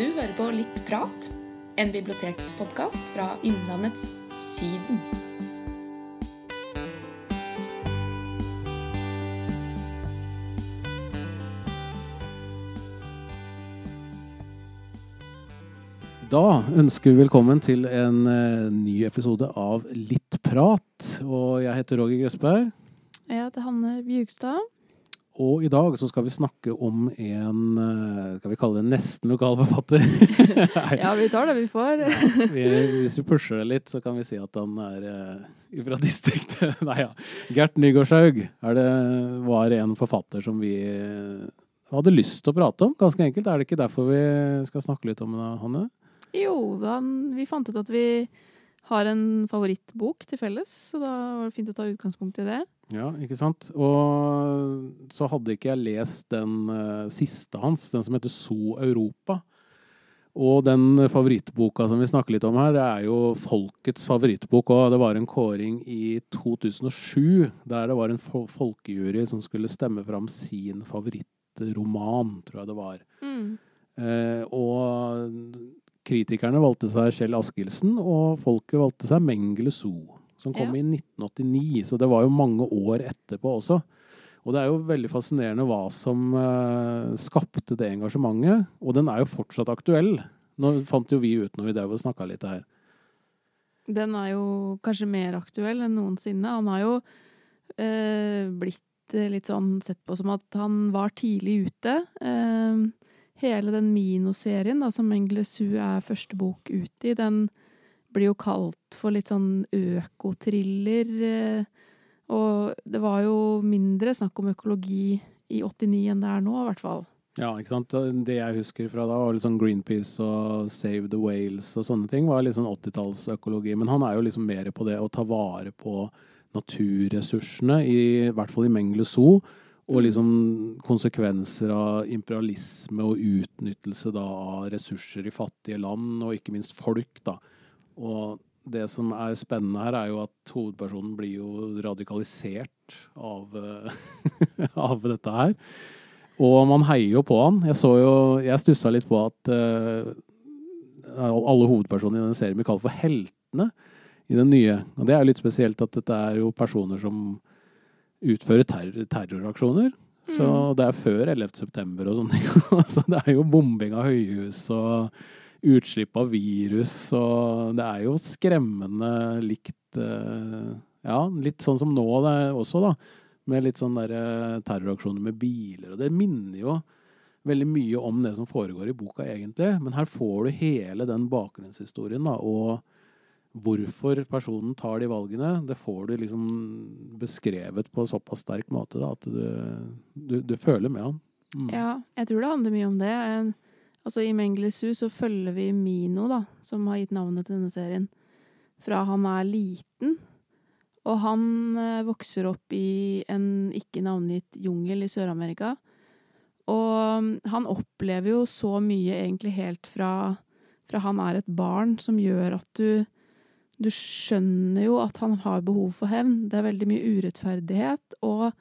Du hører på Litt prat, en bibliotekspodkast fra Innlandets Syden. Da ønsker vi velkommen til en eh, ny episode av Litt prat. Og jeg heter Roger Grøsberg. Jeg heter Hanne Bjugstad. Og i dag så skal vi snakke om en eh, Skal vi kalle det nesten lokal forfatter? Ja, vi tar det vi får. vi, hvis vi pusher det litt, så kan vi si at han er uh, fra distriktet. Nei ja. Gert Nygaardshaug var en forfatter som vi eh, hadde lyst til å prate om. Ganske enkelt. Er det ikke derfor vi skal snakke litt om det, Hanne? Jo, han, vi fant ut at vi har en favorittbok til felles, så da var det fint å ta utgangspunkt i det. Ja, ikke sant. Og så hadde ikke jeg lest den uh, siste hans, den som heter So Europa. Og den favorittboka som vi snakker litt om her, det er jo folkets favorittbok. Og det var en kåring i 2007 der det var en folkejury som skulle stemme fram sin favorittroman, tror jeg det var. Mm. Eh, og kritikerne valgte seg Kjell Askildsen, og folket valgte seg Mengele Zoo, som kom Ja. i 1989. Så det var jo mange år etterpå også. Og det er jo veldig fascinerende hva som uh, skapte det engasjementet. Og den er jo fortsatt aktuell. Nå fant jo vi ut når vi drev og snakka litt her. Den er jo kanskje mer aktuell enn noensinne. Han har jo uh, blitt litt sånn sett på som at han var tidlig ute. Uh, hele den Mino-serien, som Englesu er første bok ut i, den blir jo kalt for litt sånn økotriller. Eh, og det var jo mindre snakk om økologi i 89 enn det er nå, i hvert fall. Ja, ikke sant? Det jeg husker fra da, var litt sånn Greenpeace og Save the Whales og sånne ting. var litt sånn 80-tallsøkologi. Men han er jo liksom mer på det å ta vare på naturressursene, i, i hvert fall i Mengele Zoo. Og liksom konsekvenser av imperialisme og utnyttelse da av ressurser i fattige land, og ikke minst folk, da. Og det som er spennende her, er jo at hovedpersonen blir jo radikalisert av, eh, av dette her. Og man heier jo på han. Jeg så jo Jeg stussa litt på at uh, alle hovedpersonene i denne serien blir kalt for heltene i den nye. Og det er jo litt spesielt at dette er jo personer som utfører terror, terroraksjoner. Så Mm. det er før 11. september og sånne ting. så det er jo bombing av høyhus og utslipp av virus, og det er jo skremmende likt eh, Ja, litt sånn som nå det også, da. Med litt sånn eh, terroraksjoner med biler. Og det minner jo veldig mye om det som foregår i boka, egentlig. Men her får du hele den bakgrunnshistorien, da, og hvorfor personen tar de valgene. Det får du liksom beskrevet på såpass sterk måte da, at du, du, du føler med han. Mm. Ja, jeg tror det handler mye om det. Altså I Mengelesu så følger vi Mino, da, som har gitt navnet til denne serien, fra han er liten. Og han eh, vokser opp i en ikke navngitt jungel i Sør-Amerika. Og mm, han opplever jo så mye egentlig helt fra, fra han er et barn, som gjør at du Du skjønner jo at han har behov for hevn. Det er veldig mye urettferdighet. og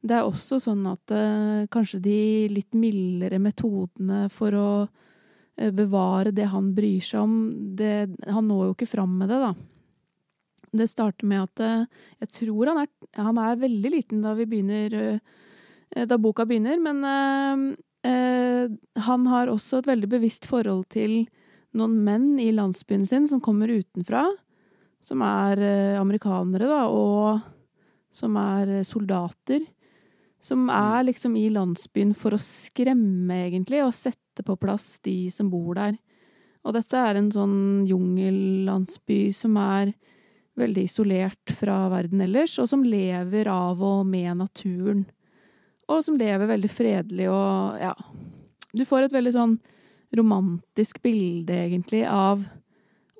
det er også sånn at eh, kanskje de litt mildere metodene for å eh, bevare det han bryr seg om, det, han når jo ikke fram med det, da. Det starter med at eh, jeg tror han er, han er veldig liten da vi begynner eh, Da boka begynner, men eh, eh, han har også et veldig bevisst forhold til noen menn i landsbyen sin som kommer utenfra, som er amerikanere, da, og som er soldater. Som er liksom i landsbyen for å skremme, egentlig, og sette på plass de som bor der. Og dette er en sånn jungellandsby som er veldig isolert fra verden ellers, og som lever av og med naturen. Og som lever veldig fredelig og ja. Du får et veldig sånn romantisk bilde, egentlig, av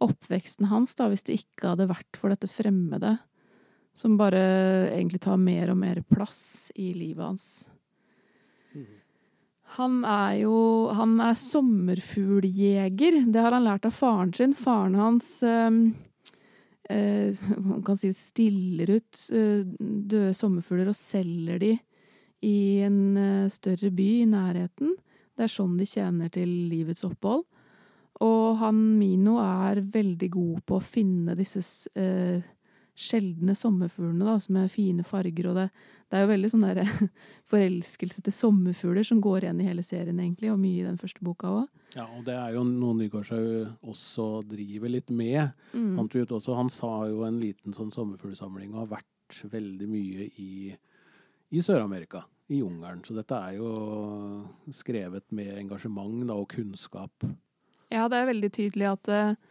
oppveksten hans, da, hvis det ikke hadde vært for dette fremmede som bare egentlig tar mer og mer plass i livet hans. Han er jo Han er sommerfugljeger. Det har han lært av faren sin. Faren hans øh, øh, Man kan si stiller ut øh, døde sommerfugler og selger de i en eh, større by i nærheten. Det er sånn de tjener til livets opphold. Og han Mino er veldig god på å finne disse eh, sjeldne sommerfuglene da, som er fine farger. Og det, det er jo veldig sånn der forelskelse til sommerfugler som går igjen i hele serien, egentlig, og mye i den første boka òg. Ja, og det er jo noe Nygaardshaug også driver litt med. Mm. Han, også, han sa jo en liten sånn sommerfuglsamling og har vært veldig mye i, i Sør-Amerika, i jungelen. Så dette er jo skrevet med engasjement da, og kunnskap. Ja, det er veldig tydelig at uh,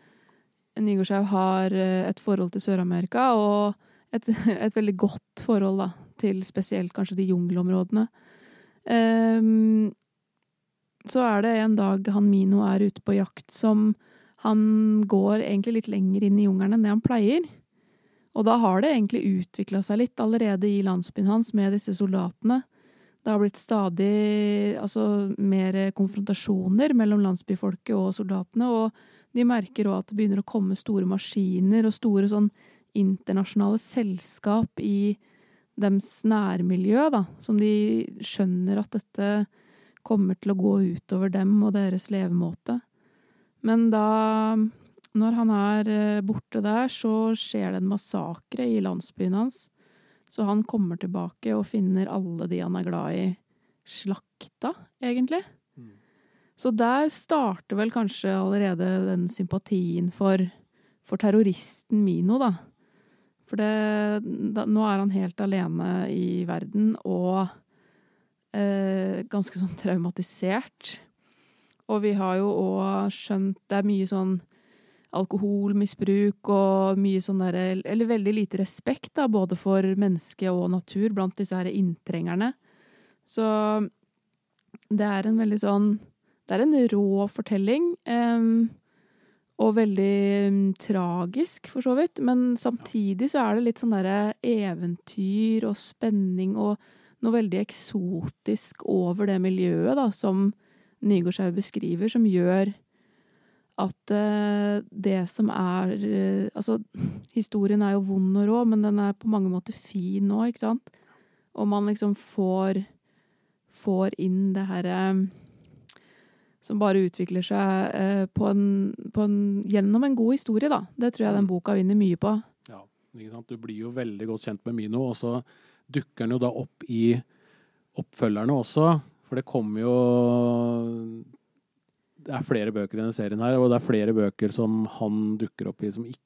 Nygårdshaug har uh, et forhold til Sør-Amerika, og et, et, veldig godt forhold da, til spesielt kanskje de jungelområdene. Um, så er det en dag han Mino er ute på jakt som han går egentlig litt lenger inn i jungelen enn det han pleier. Og da har det egentlig utvikla seg litt allerede i landsbyen hans med disse soldatene. Det har blitt stadig altså, mer konfrontasjoner mellom landsbyfolket og soldatene, og de merker òg at det begynner å komme store maskiner og store sånn internasjonale selskap i deres nærmiljø, da, som de skjønner at dette kommer til å gå utover dem og deres levemåte. Men da, når han er eh, borte der, så skjer det en massakre i landsbyen hans. Så han kommer tilbake og finner alle de han er glad i, slakta, egentlig. Så der starter vel kanskje allerede den sympatien for, for terroristen Mino, da. For det, da, nå er han helt alene i verden og eh, ganske sånn traumatisert. Og vi har jo òg skjønt Det er mye sånn alkoholmisbruk og mye sånn derre Eller veldig lite respekt, da, både for menneske og natur blant disse her inntrengerne. Så det er en veldig sånn Det er en rå fortelling. Um, og veldig um, tragisk, for så vidt. Men samtidig så er det litt sånn derre eventyr og spenning og noe veldig eksotisk over det miljøet, da, som Nygårdshaug beskriver, som gjør at uh, det som er uh, Altså, historien er jo vond og rå, men den er på mange måter fin nå, ikke sant? Og man liksom får får inn det herre uh, som bare utvikler seg eh, på en, på en, gjennom en god historie, da. Det tror jeg den boka vinner mye på. Ja, ikke sant. Du blir jo veldig godt kjent med Mino, og så dukker han jo da opp i oppfølgerne også. For det kommer jo det er flere bøker i denne serien her, og det er flere bøker som han dukker opp i som ikke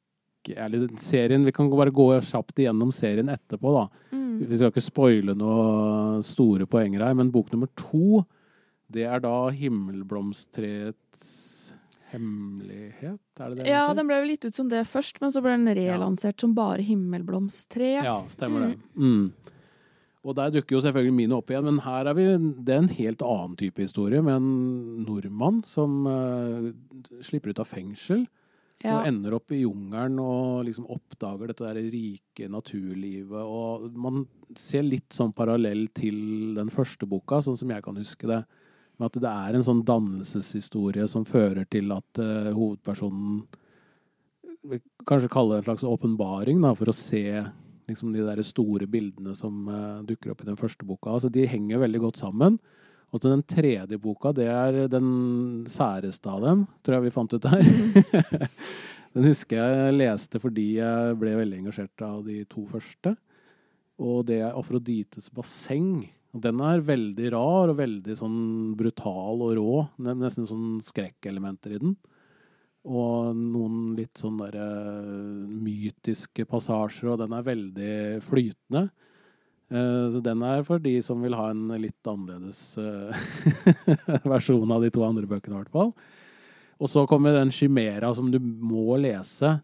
eller serien, Vi kan bare gå kjapt igjennom serien etterpå, da. Mm. Vi skal ikke spoile noe store poenger her, men bok nummer to, det er da 'Himmelblomsttreets hemmelighet'? Er det det? Ja, den ble jo litt ut som det først, men så ble den relansert ja. som bare 'Himmelblomsttreet'. Ja, stemmer mm. det. Mm. Og der dukker jo selvfølgelig Mine opp igjen, men her er vi, det er en helt annen type historie med en nordmann som uh, slipper ut av fengsel. Ja. Og ender opp i jungelen og liksom oppdager dette der rike naturlivet. Og man ser litt sånn parallell til den første boka, sånn som jeg kan huske det. Med at det er en sånn dannelseshistorie som fører til at uh, hovedpersonen Kanskje kalle det en slags åpenbaring, for å se liksom de der store bildene som uh, dukker opp i den første boka. Altså, de henger veldig godt sammen. Og til den tredje boka, det er den særeste av dem, tror jeg vi fant ut her. den husker jeg leste fordi jeg ble veldig engasjert av de to første. Og det er Afrodites basseng. Den er veldig rar og veldig sånn brutal og rå. Nesten sånn skrekkelementer i den og noen litt sånn derre mytiske passasjer, og den er veldig flytende. Uh, så den er for de som vil ha en litt annerledes uh, versjon av de to andre bøkene, i hvert fall. Og så kommer den Chimera som du må lese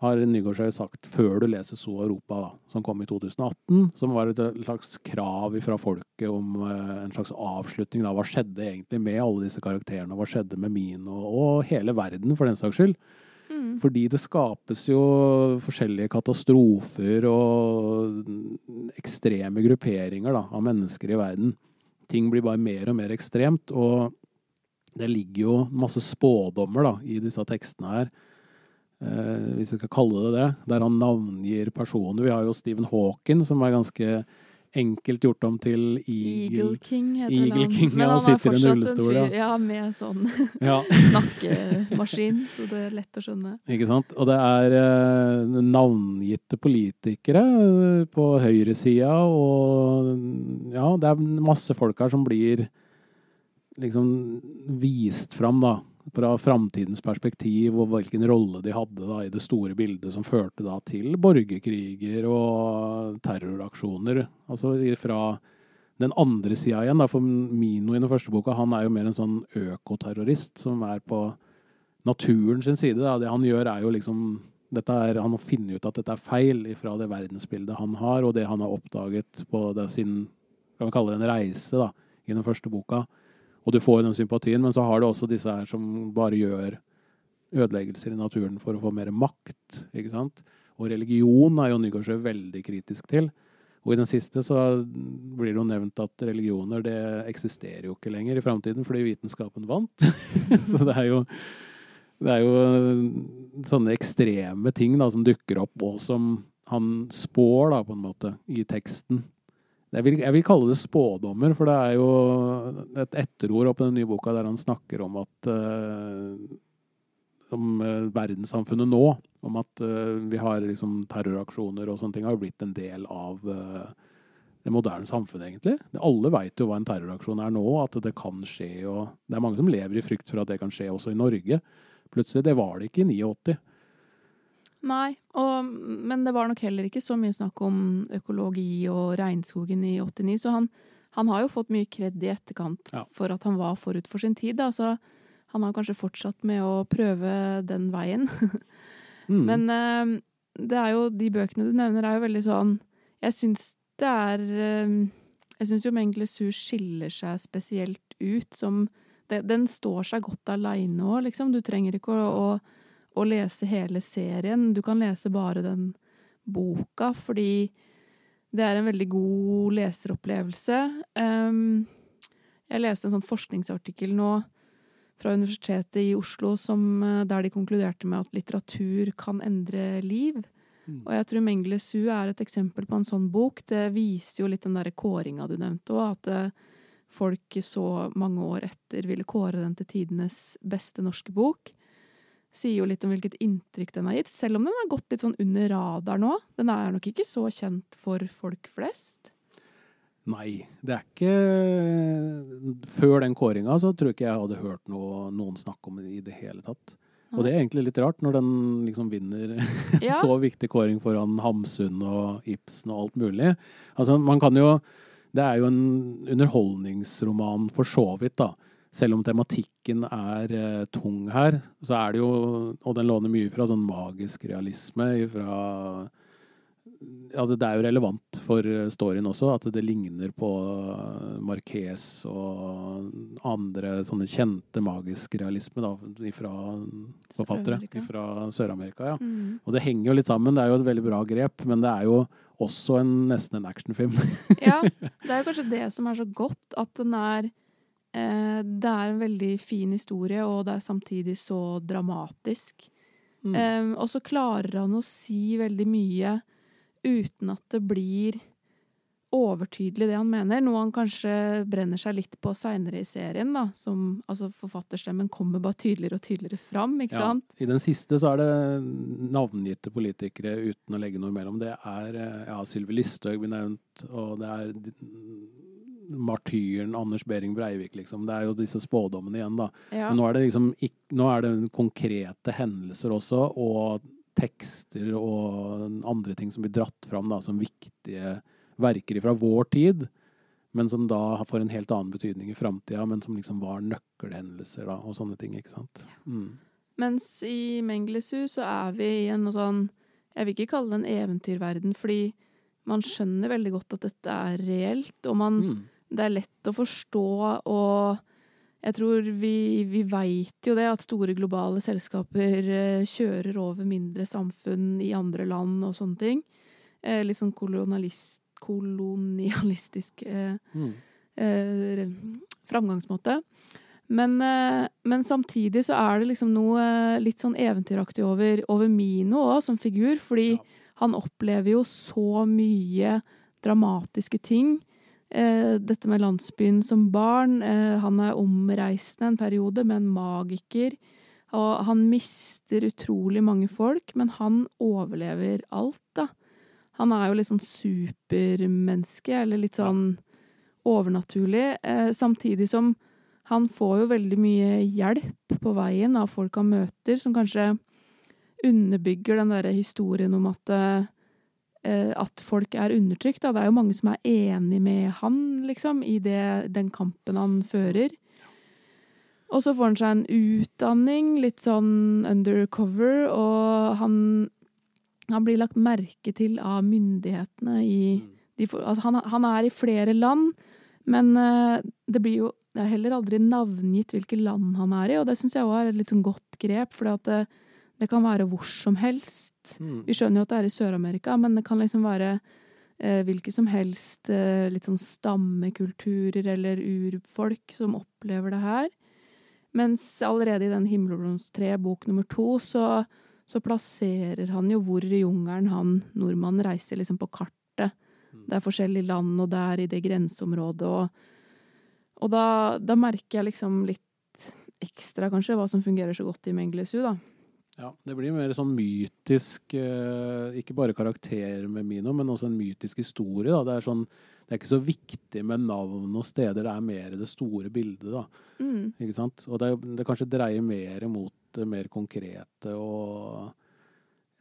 har Nygaardshaug sagt før du leser So Europa, da, som kom i 2018, som var et slags krav fra folket om uh, en slags avslutning. Da. Hva skjedde egentlig med alle disse karakterene? Hva skjedde med min og, hele verden, for den saks skyld? Mm. Fordi det skapes jo forskjellige katastrofer og ekstreme grupperinger da, av mennesker i verden. Ting blir bare mer og mer ekstremt, og det ligger jo masse spådommer da, i disse tekstene her eh, hvis vi skal kalle det det, der han navngir personer. Vi har jo Stephen Hawking, som er ganske enkelt gjort om til Eagle Eagle. King heter Eagle han. King, ja, Men og han er sitter i en rullestol, fyr, ja. ja, med sånn Ja, snakkemaskin, så det er lett å skjønne. ikke sant. Og det er eh, navngitte politikere eh, på høyresida, og ja, det er masse folk her som blir liksom vist fram, da. Fra framtidens perspektiv, og hvilken rolle de hadde da, i det store bildet som førte da til borgerkriger og terroraksjoner. Altså fra den andre sida igjen, da, for Mino i den første boka, han er jo mer en sånn økoterrorist som er på naturen sin side. Da. Det han gjør, er jo liksom er, Han funnet ut at dette er feil fra det verdensbildet han har, og det han har oppdaget på det, sin kan vi kalle det en reise da, i den første boka. Og du får den sympatien, men så har du også disse her som bare gjør ødeleggelser i naturen for å få mer makt. ikke sant? Og religion er jo Nygaardsjø veldig kritisk til. Og i den siste så blir det jo nevnt at religioner det eksisterer jo ikke lenger i framtiden fordi vitenskapen vant. så det er jo det er jo sånne ekstreme ting da, som dukker opp, og som han spår, da, på en måte, i teksten. Jeg vil, jeg vil kalle det spådommer, for det er jo et etterord i den nye boka der han snakker om at uh, om eh, verdenssamfunnet nå. Om at uh, vi har liksom terroraksjoner og sånne ting har jo blitt en del av uh, det moderne samfunnet, egentlig. Alle veit jo hva en terroraksjon er nå, at det kan skje. og Det er mange som lever i frykt for at det kan skje også i Norge. Plutselig. Det var det ikke i 89. Nei, og, men det var nok heller ikke så mye snakk om økologi og regnskogen i 89, så han, han har jo fått mye kred i etterkant Ja. for at han var forut for sin tid. Da. Så han har kanskje fortsatt med å prøve den veien. Mm. Men eh, det er jo, de bøkene du nevner, er jo veldig sånn Jeg syns det er eh, Jeg syns jo Mengele Sur skiller seg spesielt ut som det, Den står seg godt aleine òg, liksom. Du trenger ikke å, å, å lese hele serien. Du kan lese bare den boka, fordi det er en veldig god leseropplevelse. Jeg leste en sånn forskningsartikkel nå fra Universitetet i Oslo som, eh, der de konkluderte med at litteratur kan endre liv. Mm. Og jeg tror Mengele Su er et eksempel på en sånn bok. Det viser jo litt den derre kåringa du nevnte òg, at eh, folk så mange år etter ville kåre den til tidenes beste norske bok. Sier jo litt om hvilket inntrykk den har gitt, selv om den har gått litt sånn under radar nå. Den er nok ikke så kjent for folk flest. Nei, det er ikke Før den kåringa så tror jeg ikke jeg hadde hørt noe, noen snakke om det i det hele tatt. Og det er egentlig litt rart, når den liksom vinner Ja. så viktig kåring foran Hamsun og Ibsen og alt mulig. Altså, man kan jo Det er jo en underholdningsroman for så vidt, da. Selv om tematikken er eh, tung her, så er det jo Og den låner mye fra sånn magisk realisme, fra Altså, det er jo relevant for eh, storyen også, at det ligner på Marques og andre sånne kjente magisk realisme da, fra forfattere fra Sør-Amerika. ja. Mm. Og det henger jo litt sammen. Det er jo et veldig bra grep, men det er jo også en, nesten en actionfilm. Ja, det er jo kanskje det som er så godt, at den er eh, Det er en veldig fin historie, og det er samtidig så dramatisk. Mm. Eh, og så klarer han å si veldig mye uten at det blir overtydelig det han mener, noe han kanskje brenner seg litt på seinere i serien, da, som altså forfatterstemmen kommer bare tydeligere og tydeligere fram, ikke Ja, sant? I den siste så er det navngitte politikere uten å legge noe imellom. Det er eh, ja, Sylvi Listhaug blir nevnt, og det er martyren Anders Behring Breivik, liksom. Det er jo disse spådommene igjen, da. Ja. Men nå er det liksom Nå er det konkrete hendelser også, og tekster og andre ting som blir dratt fram da, som viktige verker fra vår tid, men som da får en helt annen betydning i framtida, men som liksom var nøkkelhendelser da, og sånne ting, ikke sant. Mm. Mens i Mengelesu så er vi i en sånn Jeg vil ikke kalle det en eventyrverden, fordi man skjønner veldig godt at dette er reelt, og man, Mm. Det er lett å forstå, og jeg tror vi, vi veit jo det, at store globale selskaper eh, kjører over mindre samfunn i andre land og sånne ting. Eh, litt sånn kolonialist, kolonialistisk eh, Mm. eh, framgangsmåte. Men, eh, men samtidig så er det liksom noe litt sånn eventyraktig over, over Mino òg, som figur. Fordi Ja. han opplever jo så mye dramatiske ting. Eh, dette med landsbyen som barn. Eh, han er omreisende en periode med en magiker. Og han mister utrolig mange folk, men han overlever alt, da. Han er jo litt sånn supermenneske, eller litt sånn overnaturlig. Eh, samtidig som han får jo veldig mye hjelp på veien av folk han møter, som kanskje underbygger den derre historien om at, at folk er undertrykt. Det er jo mange som er enig med han, liksom, i det, den kampen han fører. Og så får han seg en utdanning, litt sånn undercover, og han, han blir lagt merke til av myndighetene i de, altså han, han, er i flere land, men uh, det blir jo det er heller aldri navngitt hvilke land han er i, og det syns jeg òg er et litt sånn godt grep, for det, det, kan være hvor som helst. Mm. Vi skjønner jo at det er i Sør-Amerika, men det kan liksom være eh, hvilke som helst eh, litt sånn stammekulturer eller urfolk som opplever det her. Mens allerede i den Himmelblomstre, bok nummer to, så, så, plasserer han jo hvor i jungelen han nordmannen reiser liksom på kartet. Mm. Det er forskjellige land, og det er i det grenseområdet, og, og da, da, merker jeg liksom litt ekstra, kanskje, hva som fungerer så godt i Menglesu, da. Ja, det blir mer sånn mytisk, eh, ikke bare karakter med Mino, men også en mytisk historie. Da. Det er sånn det er ikke så viktig med navn og steder, det er mer det store bildet, da. Mm. Ikke sant? Og det, det, kanskje dreier mer mot det mer konkrete og,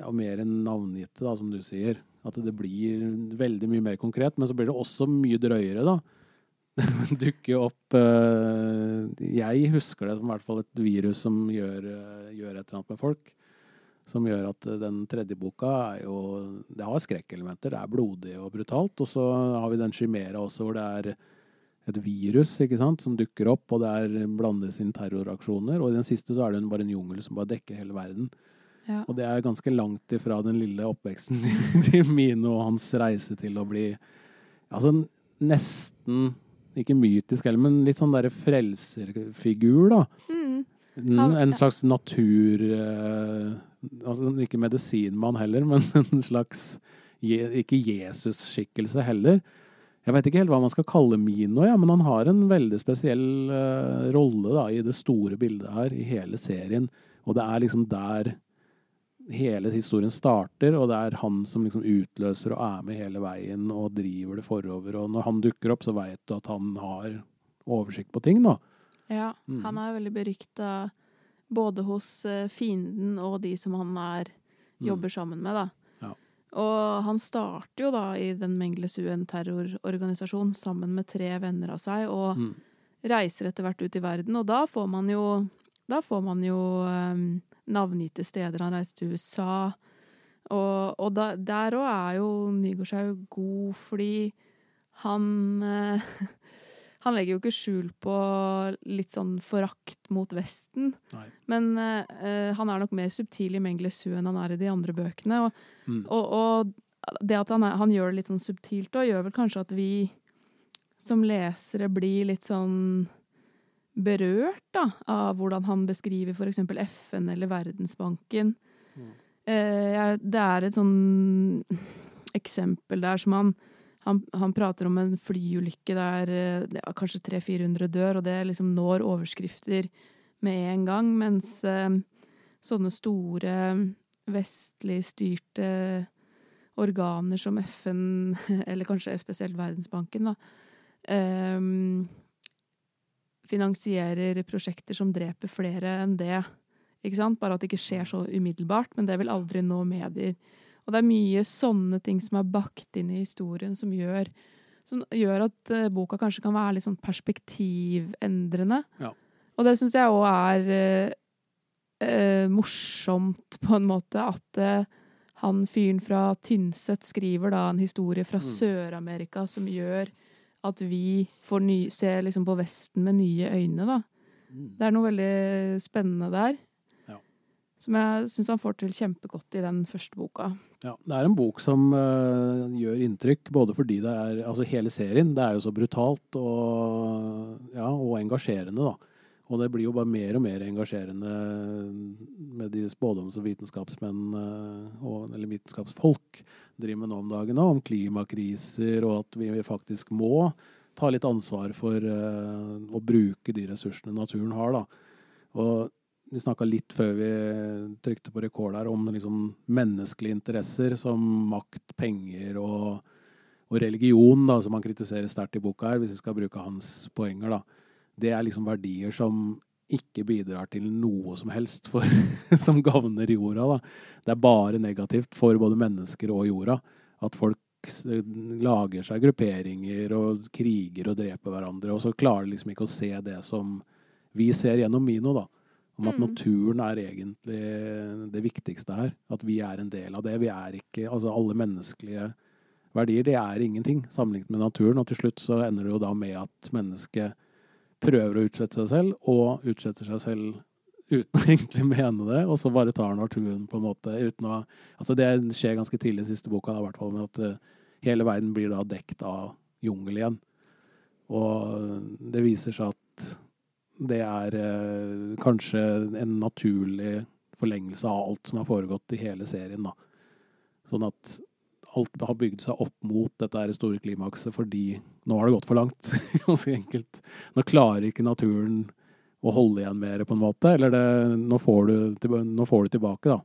ja, mer navngitte, da, som du sier. At det blir veldig mye mer konkret, men så blir det også mye drøyere, da. Dukker opp uh, Jeg husker det som i hvert fall et virus som gjør, uh, gjør et eller annet med folk som gjør at den tredje boka er jo Det har skrekkelementer. Det er blodig og brutalt. Og så har vi den Chimera også, hvor det er et virus ikke sant, som dukker opp, og det er blandes inn terroraksjoner. Og i den siste så er det bare en jungel som bare dekker hele verden. Ja. Og det er ganske langt ifra den lille oppveksten til Mino og hans reise til å bli Altså nesten ikke mytisk heller, men litt sånn derre frelserfigur, da. Mm. En slags natur... Uh, altså Ikke medisinmann heller, men en slags Ikke Jesus-skikkelse heller. Jeg vet ikke helt hva man skal kalle Mino, ja, men han har en veldig spesiell uh, rolle da, i det store bildet her, i hele serien. Og det er liksom der hele historien starter, og det er han som liksom utløser og er med hele veien og driver det forover. Og når han dukker opp, så veit du at han har oversikt på ting, da. Ja, mm. han er veldig berykta både hos eh, fienden og de som han er, mm. jobber sammen med, da. Ja. Og han starter jo da i den Mengles UN terrororganisasjon sammen med tre venner av seg, og mm. reiser etter hvert ut i verden. Og da får man jo, da får man jo um, navngitte steder. Han reiste til USA. Og, og da, der òg er jo Nygaardshaug god, fordi han eh, Han legger jo ikke skjul på litt sånn forakt mot Vesten. Nei. Men eh, han er nok mer subtil i Menglesu enn han er i de andre bøkene. Og, mm. og, og det at han, er, han, gjør det litt sånn subtilt, og gjør vel kanskje at vi som lesere blir litt sånn berørt da, av hvordan han beskriver f.eks. FN eller Verdensbanken. Mm. Eh, det er et sånn eksempel der som han han, han, prater om en flyulykke der eh, ja, kanskje 300-400 dør, og det liksom når overskrifter med en gang, mens eh, sånne store vestlig styrte organer som FN, eller kanskje spesielt Verdensbanken, da, eh, finansierer prosjekter som dreper flere enn det. Ikke sant? Bare at det ikke skjer så umiddelbart, men det vil aldri nå medier. Og det er mye sånne ting som er bakt inn i historien, som gjør, som gjør at uh, boka kanskje kan være litt sånn perspektivendrende. Ja. Og det syns jeg òg er uh, morsomt, på en måte, at han fyren fra Tynset skriver da en historie fra mm. Sør-Amerika som gjør at vi får ny, ser liksom på Vesten med nye øyne, da. Mm. Det er noe veldig spennende der. Som jeg syns han får til kjempegodt i den første boka. Ja, Det er en bok som uh, gjør inntrykk, både fordi det er Altså hele serien, det er jo så brutalt og, ja, og engasjerende, da. Og det blir jo bare mer og mer engasjerende med de spådoms- og vitenskapsmenn, eh, og, eller vitenskapsfolk, driver med nå om dagen, om klimakriser, og at vi faktisk må ta litt ansvar for uh, å bruke de ressursene naturen har. Da. Og vi snakka litt før vi trykte på rekord her, om liksom menneskelige interesser som makt, penger og, og religion, da, som han kritiserer sterkt i boka her, hvis vi skal bruke hans poenger. da det er liksom verdier som ikke bidrar til noe som helst for, som gagner jorda. Da. Det er bare negativt for både mennesker og jorda at folk lager seg grupperinger og kriger og dreper hverandre, og så klarer de liksom ikke å se det som vi ser gjennom Mino, da. Om at mm. naturen er egentlig det viktigste her. At vi er en del av det. Vi er ikke Altså alle menneskelige verdier, det er ingenting sammenlignet med naturen. Og til slutt så ender det jo da med at mennesket prøver å utslette seg selv, og utsletter seg selv uten å egentlig mene det, og så bare tar naturen på en måte uten å Altså det skjer ganske tidlig i siste boka, i hvert fall, med at uh, hele verden blir da dekt av jungel igjen. Og det viser seg at det er eh, kanskje en naturlig forlengelse av alt som har foregått i hele serien, da. Sånn at alt har bygd seg opp mot dette store klimakset fordi nå har det gått for langt. Ganske enkelt. Nå klarer ikke naturen å holde igjen mer, på en måte. Eller det, nå, får du, nå, får du, tilbake, da.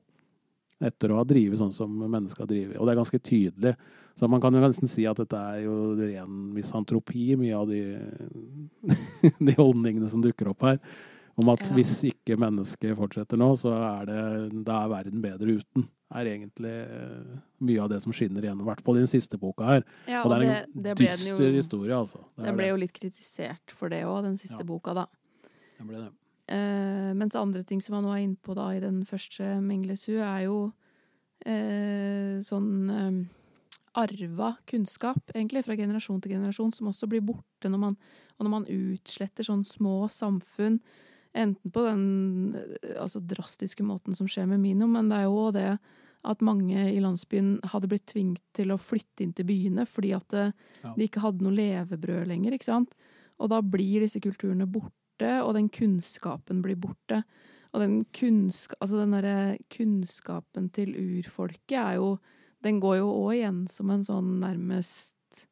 Etter å ha drevet sånn som mennesker har drevet. Og det er ganske tydelig. Så man kan jo nesten si at dette er jo ren misantropi, mye av de, de holdningene som dukker opp her. Om at ja. hvis ikke mennesket fortsetter nå, så er, det, da er verden bedre uten er egentlig eh, mye av det som skinner igjennom, i hvert fall i den siste boka her. Ja, og, og, det er en det, det dyster jo, historie, altså. Det, den ble jo litt kritisert for det òg, den siste ja. boka, da. Den ble det. Uh, mens andre ting som han er inne på da i den første Menglesu, er jo uh, sånn arva kunnskap, egentlig, fra generasjon til generasjon, som også blir borte når man, og når man utsletter sånn små samfunn. Enten på den altså drastiske måten som skjer med Mino, men det er jo det at mange i landsbyen hadde blitt tvunget til å flytte inn til byene fordi at det, ja. de ikke hadde noe levebrød lenger. ikke sant? Og da blir disse kulturene borte, og den kunnskapen blir borte. Og den, kunnska altså den der kunnskapen til urfolket er jo Den går jo òg igjen som en sånn nærmest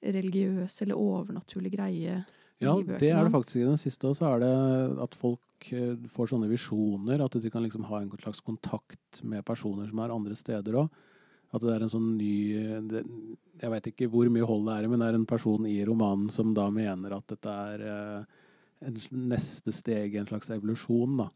religiøs eller overnaturlig greie. Ja, det er det faktisk i den siste også er det at folk eh, får sånne visjoner. At de kan liksom ha en slags kontakt med personer som er andre steder òg. At det er en sånn ny det, Jeg veit ikke hvor mye hold det er i, men det er en person i romanen som da mener at dette er eh, en neste steg i en slags evolusjon. da.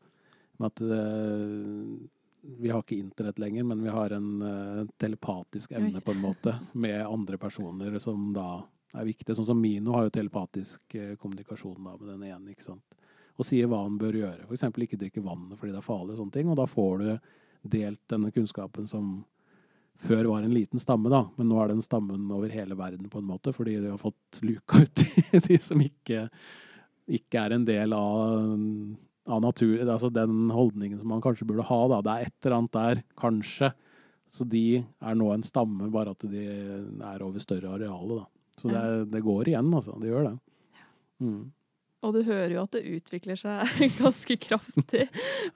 Med at eh, vi har ikke internett lenger, men vi har en uh, telepatisk evne på en måte med andre personer som da er viktig. Sånn som Mino har jo telepatisk eh, kommunikasjon da, med den ene. ikke sant? Og sier hva han bør gjøre. F.eks. ikke drikke vannet fordi det er farlig. Og sånne ting, og da får du delt denne kunnskapen som før var en liten stamme, da. Men nå er den stammen over hele verden, på en måte, fordi de har fått luka ut de som ikke, ikke er en del av, av natur, altså den holdningen som man kanskje burde ha. da. Det er et eller annet der, kanskje. Så de er nå en stamme, bare at de er over større arealer, da. Så det, det, går igjen, altså. Det gjør det. Mm. Og du hører jo at det utvikler seg ganske kraftig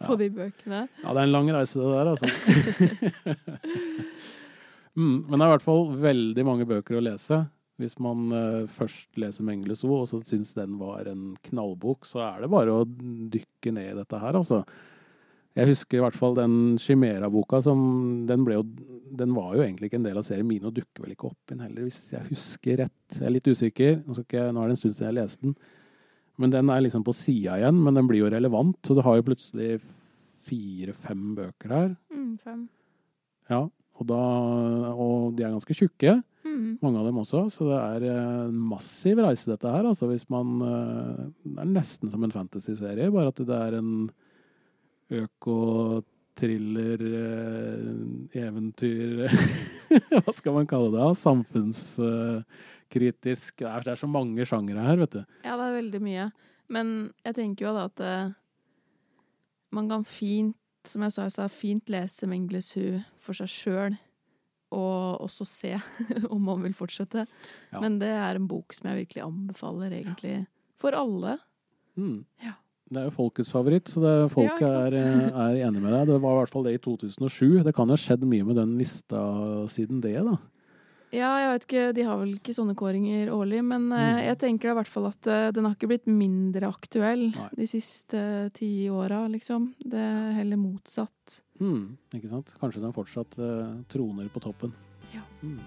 på ja. de bøkene. Ja, det er en lang reise, det der, altså. mm, men det er i hvert fall veldig mange bøker å lese. Hvis man uh, først leser Mengele So, og så syns den var en knallbok, så er det bare å dykke ned i dette her, altså. Jeg husker i hvert fall den Chimera-boka som den, ble jo, den var jo egentlig ikke en del av serien. min, og dukker vel ikke opp inn heller, hvis jeg husker rett. Jeg er litt usikker. Nå, ikke, nå er det en stund siden jeg leste den. Men den er liksom på sida igjen, men den blir jo relevant. Så du har jo plutselig fire-fem bøker her. Mm, fem. Ja, og, da, og de er ganske tjukke. Mm. Mange av dem også. Så det er en massiv reise, dette her. Altså hvis man eh, Det er nesten som en fantasy-serie, bare at det er en øko-thriller, eh, eventyr Hva skal man kalle det? Samfunnskritisk. Det er, det er så mange sjangere her, vet du. Ja, det er veldig mye. Men jeg tenker jo da at uh, man kan fint, som jeg sa, så fint lese Mengles Hu for seg sjøl. Og også se om man vil fortsette. Ja. Men det er en bok som jeg virkelig anbefaler, egentlig. For alle. Mm. Ja. Det er jo folkets favoritt, så det, folk Ja, er, eh, er enig med deg. Det var i hvert fall det i 2007. Det kan jo ha skjedd mye med den lista siden det, da. Ja, jeg vet ikke, de har vel ikke sånne kåringer årlig, men eh, Mm. jeg tenker i hvert fall at eh, den har ikke blitt mindre aktuell Nei. de siste eh, ti åra, liksom. Det er heller motsatt. Mm, ikke sant? Kanskje den fortsatt troner på toppen. Ja. Hmm.